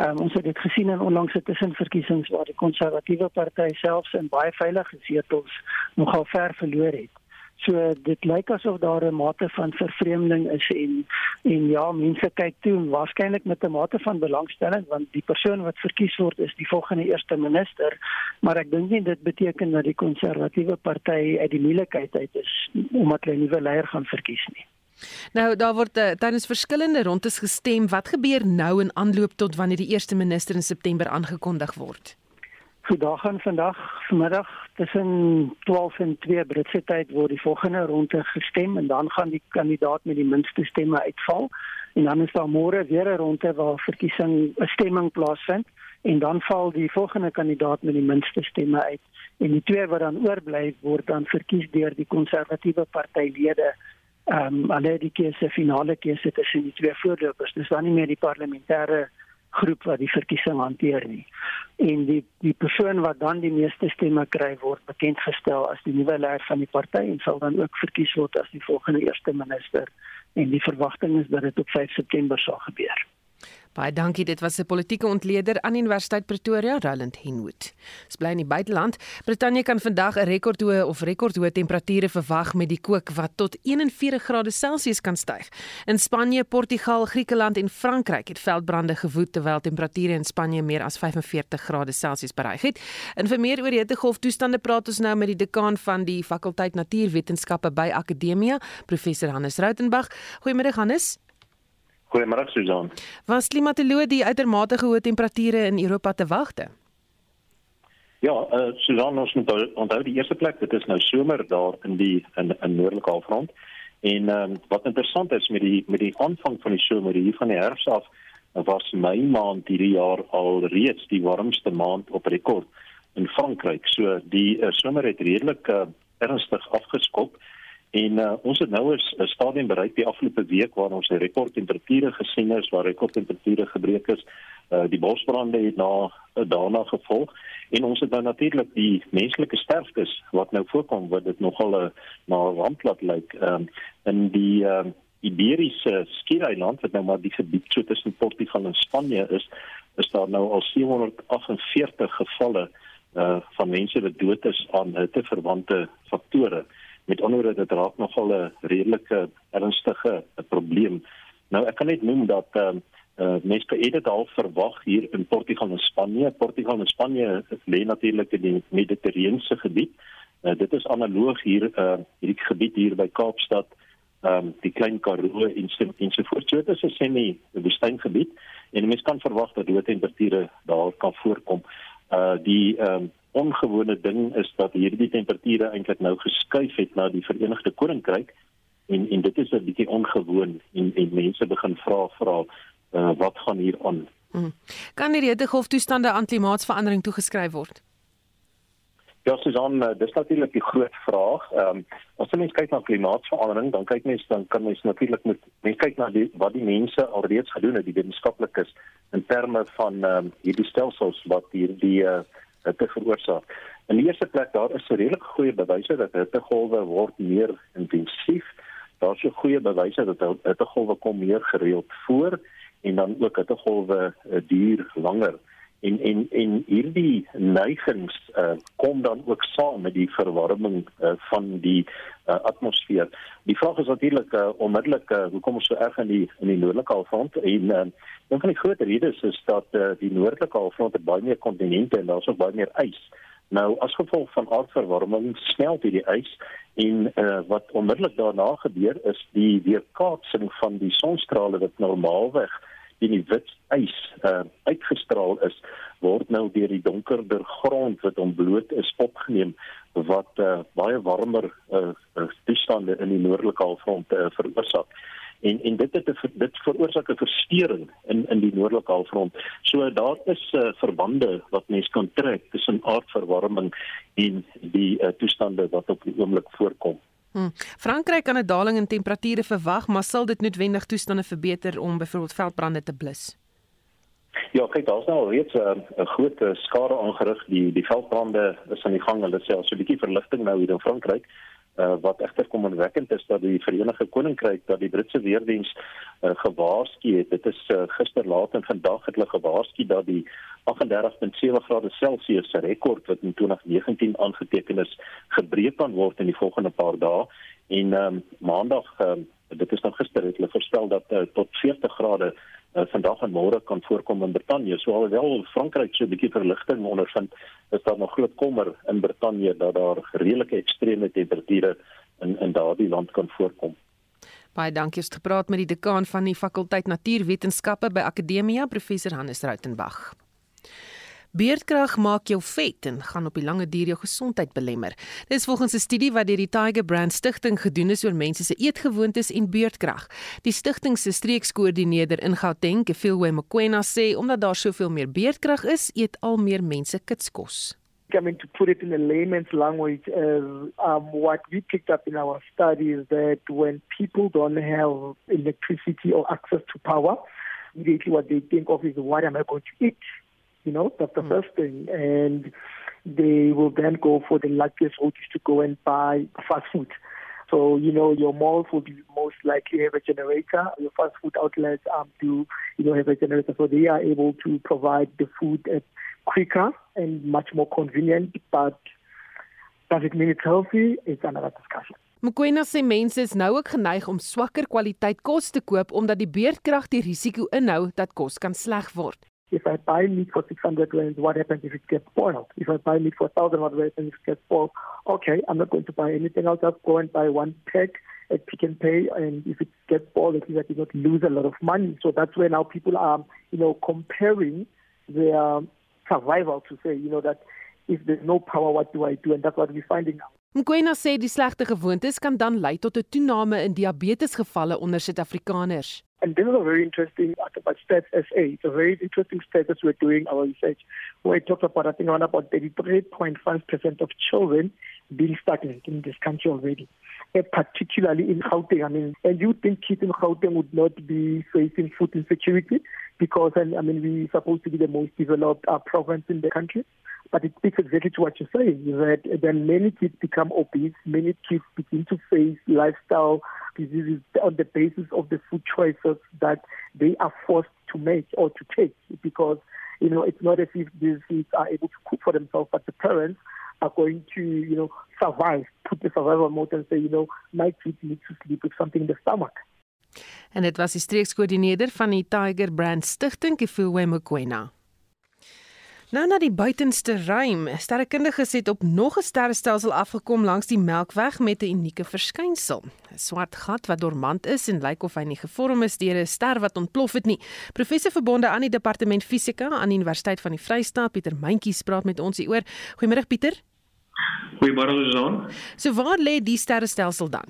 Um, ons het dit gesien in onlangse tussenverkiesings waar die konservatiewe party selfs in baie veilige setels nogal ver verloor het. So dit lyk asof daar 'n mate van vervreemding is en en ja, mense kyk toe waarskynlik met 'n mate van belangstelling want die persoon wat verkies word is die volgende eerste minister, maar ek dink nie dit beteken dat die konservatiewe party uit die moeilikheid uit is omdat hulle 'n nuwe leier gaan verkies nie. Nou daar word uh, tydens verskillende rondes gestem. Wat gebeur nou in aanloop tot wanneer die eerste minister in September aangekondig word? Vandag en vandag vanmiddag tussen 12 en 2 Britse tyd word die volgende ronde gestem en dan gaan die kandidaat met die minste stemme uitval. En dan is daar môre weer 'n ronde waar verkiesing 'n stemming plaasvind en dan val die volgende kandidaat met die minste stemme uit. En die twee wat dan oorbly word dan verkies deur die konservatiewe partylede. Ehm um, hulle die keuse finale keuse tussen die twee voorlopers. Dis dan nie meer die parlementêre groep wat die verkiesing hanteer nie. En die die persoon wat dan die meeste stemme kry word bekend gestel as die nuwe leier van die party en sal dan ook verkies word as die volgende eerste minister en die verwagting is dat dit op 5 September sal gebeur. Baie dankie. Dit was 'n politieke ontleder aan Universiteit Pretoria, Roland Henwood. Ons bly in die buiteland. Brittanje kan vandag 'n rekordhoë of rekordhoë temperature verwag met die kook wat tot 41 grade Celsius kan styg. In Spanje, Portugal, Griekeland en Frankryk het veldbrande gewoed terwyl temperature in Spanje meer as 45 grade Celsius bereik het. En vir meer oor die hittegolf toestande praat ons nou met die dekaan van die fakulteit Natuurwetenskappe by Akademia, professor Hannes Rautenbach. Goeiemôre Hannes. Goeiemôre Susan. Was klimatoloë die uitermate hoë temperature in Europa te wagte? Ja, uh, Susan ons moet onthou die eerste plek, dit is nou somer daar in die in, in noordelike halfrond. En um, wat interessant is met die met die aanvang van die somer hier van die herfs af was Mei maand hierdie jaar al reeds die warmste maand op rekord in Frankryk. So die uh, somer het redelik uh, ernstig afgeskop. En uh, ons het nou 'n stadium bereik die afgelope week waar ons 'n rekordtemperature gesien het, waar rekordtemperature gebreek is. Uh, die bosbrande het na uh, daarna gevolg. En ons het dan nou natuurlik die menslike sterftes wat nou voorkom wat dit nogal 'n uh, na ramplat lyk. Um, in die uh, Iberiese skiereiland wat nou maar die gebied so tussen Portugal en Spanje is, is daar nou al 748 gevalle uh van mense wat dood is aan hitteverwante faktore met woorde dit raak nogal 'n redelike ernstige probleem. Nou ek kan net noem dat ehm uh, mense eerder dalk verwag hier in Portugal en Spanje. Portugal en Spanje lê natuurlik in die Mediterrane gebied. Uh, dit is analoog hier uh, hierdie gebied hier by Kaapstad, ehm um, die klein Karoo en so en so voort. So dit is 'n semi woestyngebied en mense kan verwag dat hoë temperature daar kan voorkom. Uh die ehm um, ongewone ding is dat hierdie temperature eintlik nou geskuif het na die Verenigde Koninkryk en en dit is 'n bietjie ongewoon en en mense begin vra vra uh, wat gaan hier aan. Hmm. Kan die hittegolftoestande aan klimaatsverandering toegeskryf word? Ja, Susan, uh, dis natuurlik die groot vraag. Ehm um, as jy mens kyk na klimaatsverandering, dan kyk mens dan kan mens natuurlik met mens kyk na die wat die mense alreeds gedoen het, die wetenskaplikes in terme van ehm um, hierdie stelsels wat hierdie uh, hitte veroorsaak. In die eerste plek daar is redelik goeie bewyse dat hittegolwe word meer intensief. Daar's so goeie bewyse dat hittegolwe kom meer gereeld voor en dan ook hittegolwe uh, duur langer. En en en hierdie neigings uh, kom dan ook saam met die verwarming uh, van die uh, atmosfeer. Die vraag is natuurlik uh, onmiddellik uh, hoekom ons so erg in die in die noordelike halfrond en uh, Een van die groot redes is dat uh, die noordelike halfrond het baie meer kontinente en daar's ook baie meer ys. Nou as gevolg van aardverwarming smelt hierdie ys en uh, wat onmiddellik daarna gebeur is die weerkaatsing van die sonstrale wat normaalweg in die wit ys uh, uitgestraal is word nou deur die donkerder grond wat ontbloot is opgeneem wat uh, baie warmer uh, toestande in die noordelike halfrond uh, veroorsaak en en dit het dit veroorsaak 'n verstoring in in die noordelike halfrond. So daar is uh, verbande wat mens kan trek tussen aardverwarming en die uh, toestande wat op die oomblik voorkom. Hmm. Frankryk kan 'n daling in temperature verwag, maar sal dit noodwendig toestande verbeter om byvoorbeeld veldbrande te blus? Ja, kyk, daar's nou al reeds 'n uh, groot uh, skade aangerig. Die die veldbrande is aan die gang. Hulle sê al so 'n bietjie verligting nou hier in Frankryk uh, wat egter kommerwekkend is dat die Verenigde Koninkryk dat die Britse weerdiens uh, gewaarsku het. Dit is uh, gister laat en vandag het hulle gewaarsku dat die 38.7 grade Celsius rekord wat in 2019 aangeteken is, gebreek kan word in die volgende paar dae. En um, maandag um, dit is nou gister het hulle voorspel dat uh, tot 40 grade uh, vandag en môre kan voorkom in Brittanje. So alhoewel Frankryk so 'n bietjie verligting ondervind, is daar nog groot kommer in Brittanje dat daar redelike ekstreme temperature in in daardie land kan voorkom. Baie dankie het gepraat met die dekaan van die fakulteit Natuurwetenskappe by Akademia, professor Hannes Rautenbach. Beerdkrag maak jou vet en gaan op die lange duur jou gesondheid belemmer. Dis volgens 'n studie wat deur die Tiger Brand Stichting gedoen is oor mense se eetgewoontes en beerdkrag. Die stigting se streekskoördineerder in Gauteng, Gefilwe Mokoena sê omdat daar soveel meer beerdkrag is, eet al meer mense kitskos. I mean, to put it in a layman's language, uh, um, what we picked up in our study is that when people don't have electricity or access to power, immediately what they think of is what am I going to eat? You know, that's the mm. first thing. And they will then go for the luckiest route is to go and buy fast food. So, you know, your malls will be most likely have a generator. Your fast food outlets um, do, you know, have a generator. So they are able to provide the food at quicker and much more convenient. But does it mean it's healthy? It's another discussion. Mkwena sê mense is nou ook geneig om swakker kwaliteit kos te koop omdat die beerdkrag die risiko inhou dat kos kan sleg word. If I buy meat for 600 rand, what happens if it gets spoiled? If I buy meat for 1,000 rand, what happens if it gets spoiled? Okay, I'm not going to buy anything. I'll just go and buy one pack at Pick and Pay, and if it gets spoiled, at least I did not lose a lot of money. So that's where now people are, you know, comparing their um, survival to say, you know, that if there's no power, what do I do? And that's what we're finding out. Mkwena sê die slegte gewoontes kan dan lei tot 'n toename in diabetesgevalle onder Suid-Afrikaners. And this is a very interesting about Stats SA. It's a very interesting stat as we're doing our research, where it talks about, I think, around about 33.5% of children being stagnant in this country already, and particularly in Gauteng. I mean, and you think kids in Gauteng would not be facing food insecurity because, I mean, we're supposed to be the most developed uh, province in the country. But it speaks exactly to what you're saying, that then many kids become obese, many kids begin to face lifestyle diseases on the basis of the food choices that they are forced to make or to take because, you know, it's not as if these kids are able to cook for themselves, but the parents are going to, you know, survive, put the survival mode and say, you know, my kids need to sleep with something in the stomach. En dit was die streekskoördineerder van die Tiger Brand Stichting, Kifuwe Mokoena. Nou na die buitenste ruim. Sterrekundiges het op nog 'n sterrestelsel afgekom langs die Melkweg met 'n unieke verskynsel. 'n Swart gat wat dormant is en lyk of hy nie gevorm is deur 'n ster wat ontplof het nie. Professor verbonde aan die departement fisika aan die Universiteit van die Vrystaat, Pieter Mentjies, praat met ons hieroor. Goeiemôre Pieter. Goeiemôre Susan. So waar lê die sterrestelsel dan?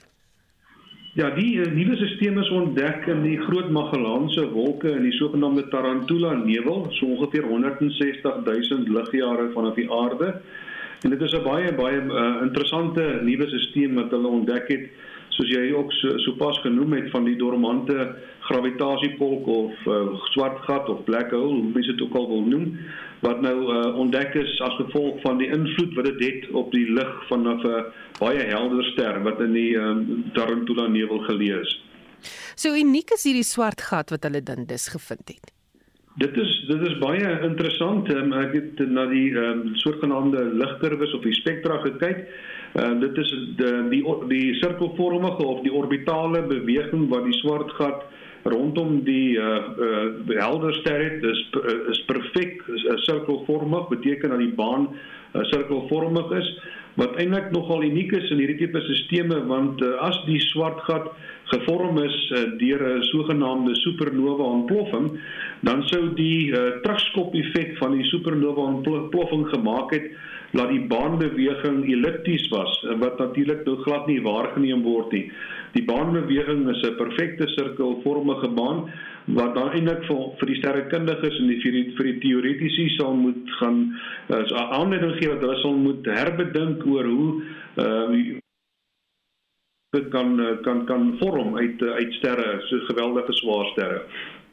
Ja, die uh, nuwe stelsel is ontdek in die Groot Magellaanse wolke in die sogenaamde Tarantula nevel, so ongeveer 160 000 ligjare vanaf die aarde. En dit is 'n baie baie uh, interessante nuwe stelsel wat hulle ontdek het, soos jy ook so, so pas genoem het van die dormante gravitasiepolk of uh, swart gat of black hole, hoe mense dit ook al wil noem wat nou uh, ontdek is as gevolg van die invloed wat dit het, het op die lig van 'n uh, baie helder ster wat in die um, Tarantula nevel geleë is. So uniek is hierdie swart gat wat hulle dan dis gevind het. Dit is dit is baie interessant. Um, ek het na die um, soortgenaamde ligkurwes of die spektra gekyk. Uh, dit is die die die sirkelvormige of die orbitale beweging wat die swart gat rondom die uh, uh helder ster het. Is uh, is perfek sirkelvormig beteken dat die baan uh, sirkelvormig is. Wat eintlik nogal uniek is in hierdie tipe stelsels want uh, as die swart gat gevorm is uh, deur 'n sogenaamde supernova ontploffing dan sou die uh, terugskop effek van die supernova ontploffing gemaak het laat die baanbeweging ellipties was wat natuurlik nou glad nie waargeneem word nie. Die baanbeweging is 'n perfekte sirkelvormige baan wat dan eintlik vir vir die sterrekundiges en die vir die vir die teoretici sal moet gaan as uh, aanleiding gee dat hulle sal moet herbedink oor hoe uh kan kan kan vorm uit uit sterre so geweldige swaar sterre.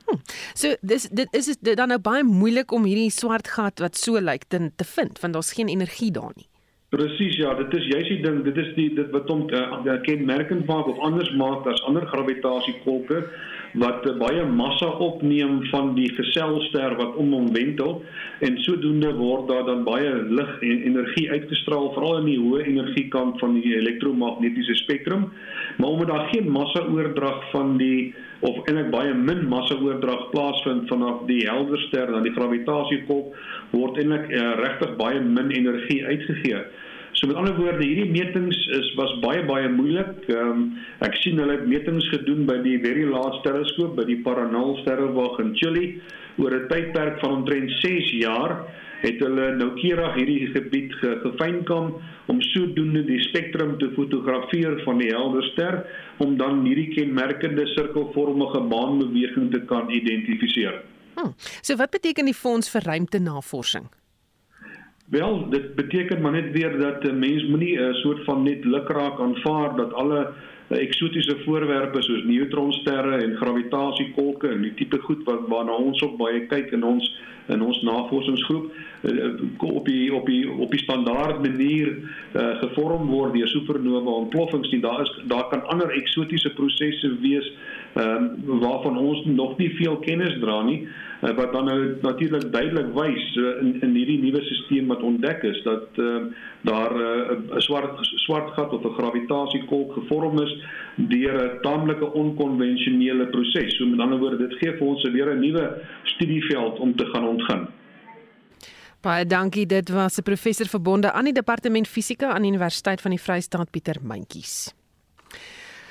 Hmm. So dis dit is dit dan nou baie moeilik om hierdie swart gat wat so lyk te te vind want daar's geen energie daar nie. Presies ja, dit is juist die ding, dit is die dit wat hom uh, kenmerkend maak of anders maak as ander gravitasiekolke wat uh, baie massa opneem van die geselster wat om hom wentel en sodoende word daar dan baie lig en energie uitgestraal veral in die hoë energiekant van die elektromagnetiese spektrum. Maar omdat daar geen massa oordrag van die of eintlik baie min massa oordrag plaasvind vanaf die helder ster na die gravitasiekolk word eintlik uh, regtig baie min energie uitgegee. So met ander woorde, hierdie metings is was baie baie moeilik. Ehm um, ek sien hulle het metings gedoen by die Very Large Teleskoop by die Paranal sterrewag in Chili oor 'n tydperk van omtrent 6 jaar het hulle noukeurig hierdie gebied gefynkam om sodoende die spektrum te fotografeer van die helder ster om dan hierdie kenmerkende sirkelvormige baanbeweging te kan identifiseer. Hmm. So wat beteken die fonds vir ruimtenavorsing? Wel, dit beteken maar net weer dat 'n mens moenie 'n soort van net lukraak aanvaar dat alle uh, eksotiese voorwerpe soos neutronsterre en gravitasiekolke en die tipe goed wat waarna ons op baie kyk in ons in ons navorsingsgroep op die op die op die standaard manier uh, gevorm word deur supernova ontploffings nie daar is daar kan ander eksotiese prosesse wees um, waarvan ons nog nie veel kennis dra nie uh, wat dan nou natuurlik duidelik wys uh, in in hierdie nuwe stelsel wat ontdek is dat uh, daar 'n uh, swart swart gat of 'n gravitasiekolk gevorm is deur 'n taamlike onkonvensionele proses. So met ander woorde, dit gee vir ons weer 'n nuwe studieveld om te gaan ontgin. Baie dankie. Dit was 'n professor verbonde aan die departement fisika aan die Universiteit van die Vrystaat Pieter Mentjies.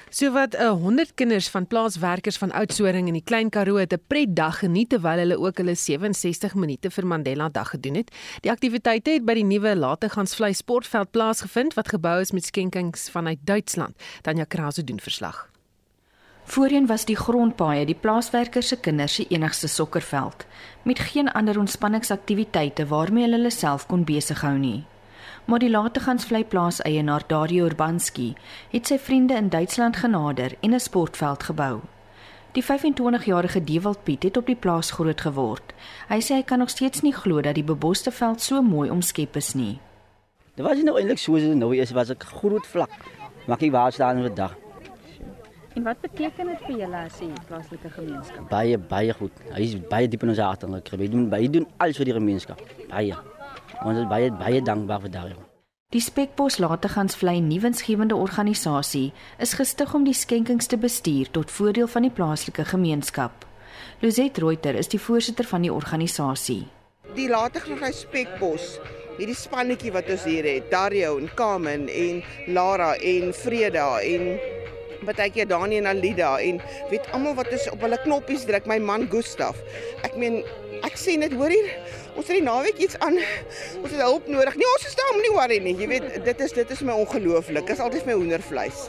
Sowat 100 kinders van plaaswerkers van Oudtshoorn in die Klein Karoo het 'n pretdag geniet terwyl hulle ook hulle 67 minute vir Mandela Dag gedoen het. Die aktiwiteite het by die nuwe Lategansvlei Sportveld plaasgevind wat gebou is met skenkings vanuit Duitsland. Tanya Krause doen verslag. Voorheen was die grondpaaie die plaaswerkers se kinders se enigste sokkerveld met geen ander ontspanningsaktiwiteite waarmee hulle self kon besig hou nie maar die Lategansvlei plaas eienaar Dario Urbanski het sy vriende in Duitsland genader en 'n sportveld gebou. Die 25-jarige Dewald Piet het op die plaas groot geword. Hy sê hy kan nog steeds nie glo dat die beboste veld so mooi omskep is nie. Dit was nou eintlik soos dit nou is, was 'n groot vlak. Maak ek waar staan op 'n dag. En wat beteken dit vir julle as 'n plaaslike gemeenskap? Baie baie goed. Hy is baie diep in ons hart en hy doen baie doen alles vir die gemeenskap. Baie. Ons is baie baie dankbaar vir daardie. Die Spekbos Lategansvlei nuwensgewende organisasie is gestig om die skenkings te bestuur tot voordeel van die plaaslike gemeenskap. Luzet Reuter is die voorsitter van die organisasie. Die Lategansvlei Spekbos hierdie spannetjie wat ons hier het, Dario en Carmen en Lara en Freda en partykeer Dani en Alida en weet almal wat is op hulle knoppies druk, my man Gustaf. Ek meen ek sê net hoor hier Ons het die naweek iets aan. Ons het hulp nodig. Nee, ons is daar om nie worry nie. Jy weet, dit is dit is my ongelooflik. Dit is altyd my hoendervleis.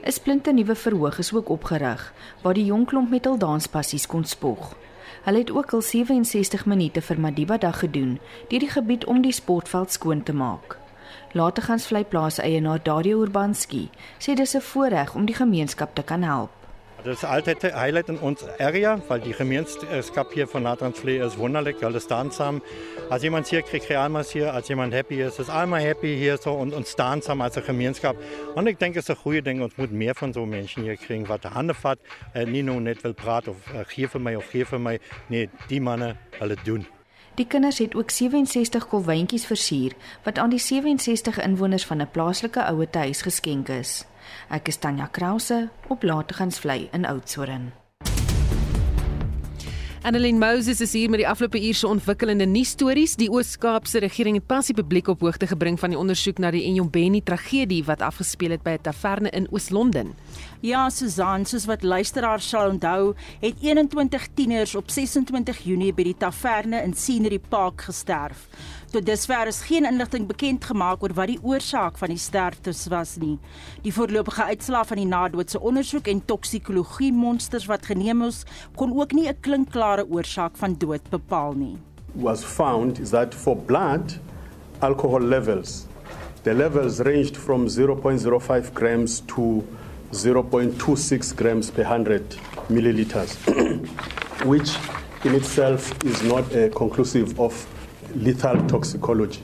'n Splinte nuwe verhoog is ook opgerig waar die jong klomp met hul danspassies kon spog. Hulle het ook al 67 minute vir Madiba dag gedoen deur die gebied om die sportveld skoon te maak. Later gaan vleiplaas eienaar Dario Urbanski sê dis 'n voorreg om die gemeenskap te kan help. Das ist altijd Highlight in ons area, weil die Gemeenskap hier von Natransvlee ist wunderlich, alles tanzen. Als jemand hier kriegt Realmas hier, als jemand happy ist, ist einmal happy hier so und uns tanzen als eine Gemeenskap. Und ich denke, es ist ein gute Ding, uns muss mehr von so Menschen hier kriegen, was der Hande fährt, äh, nicht nur nicht will praten, auf äh, hier für mich, auf hier für mich, nee, die Männer alle tun. Die kinders het ook 67 kolwyntjies versier wat aan die 67 inwoners van 'n plaaslike ouete huis geskenk is. Ek is Tanya Krause op Lategansvlei in Oudtshoorn. Annelien Moses is hier met die afgelope uur se ontwikkelende nuusstories. Die Oos-Kaapse regering het pas die publiek op hoogte gebring van die ondersoek na die Enjombeni tragedie wat afgespeel het by 'n taverne in Oos-London. Ja, Susan, soos wat luisteraars sal onthou, het 21 tieners op 26 Junie by die taverne in Scenery Park gesterf. Tot dusver is geen inligting bekend gemaak oor wat die oorsaak van die sterftes was nie. Die voorlopige uitslae van die nadoodse ondersoek en toksikologie monsters wat geneem is, kon ook nie 'n klinkklare oorsaak van dood bepaal nie. Was found is that for blood alcohol levels the levels ranged from 0.05 grams to 0.26 grams per 100 milliliters which in itself is not a conclusive of lethal toxicology.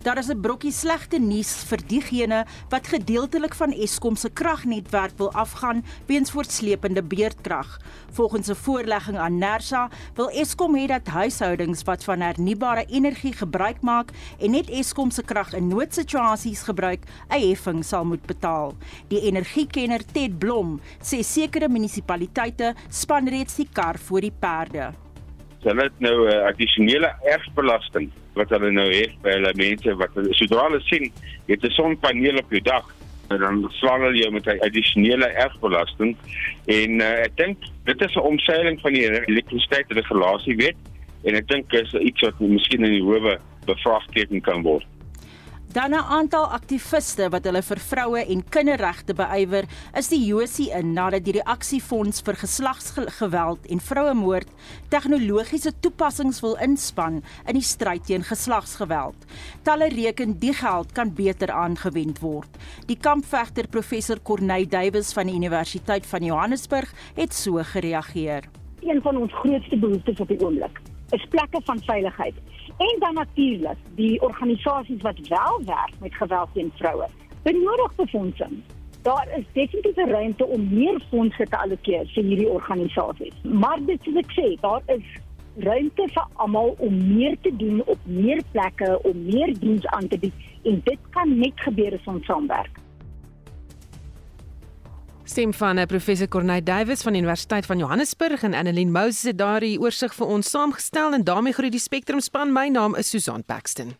Daar is 'n brokkie slegte nuus vir diegene wat gedeeltelik van Eskom se kragnetwerk wil afgaan weens voortsleepende beurtkrag. Volgens 'n voorlegging aan Nersa wil Eskom hê dat huishoudings wat van hernubare energie gebruik maak en net Eskom se krag in noodsituasies gebruik, 'n heffing sal moet betaal. Die energiekenner Ted Blom sê sekere munisipaliteite span reeds die kar voor die perde hulle het nou 'n addisionele erfbelasting wat hulle nou het by hulle mense wat sodra hulle sien jy het 'n sonpaneel op jou dak dan slaan hulle jou met 'n addisionele erfbelasting en uh, ek dink dit is 'n omseiling van die elektrisiteitsregulasie wet en ek dink is iets wat miskien in die howe bevraagteken kan word Dan 'n aantal aktiviste wat hulle vir vroue en kinderregte beywer, is die Josie in nadat die reaksiefonds vir geslagsgeweld en vrouemoord tegnologiese toepassings wil inspann in die stryd teen geslagsgeweld. Talle reken die geld kan beter aangewend word. Die kampvegter professor Corneille Duwys van die Universiteit van Johannesburg het so gereageer. Een van ons grootste behoeftes op die oomblik is plekke van veiligheid. En dan natuurlik die organisasies wat wel werk met geweld teen vroue. Benodig befondsing. Daar is definitief 'n ruimte om meer fondse te allokeer vir hierdie organisasies. Maar dit soos ek sê, daar is ruimte vir almal om meer te doen op meer plekke om meer diens aan te bied en dit kan net gebeur as ons saamwerk. Stem van eh, professor Corneille Davies van die Universiteit van Johannesburg en Annelien Moses het daardie oorsig vir ons saamgestel en daarmee groet die Spectrum span. My naam is Susan Paxton.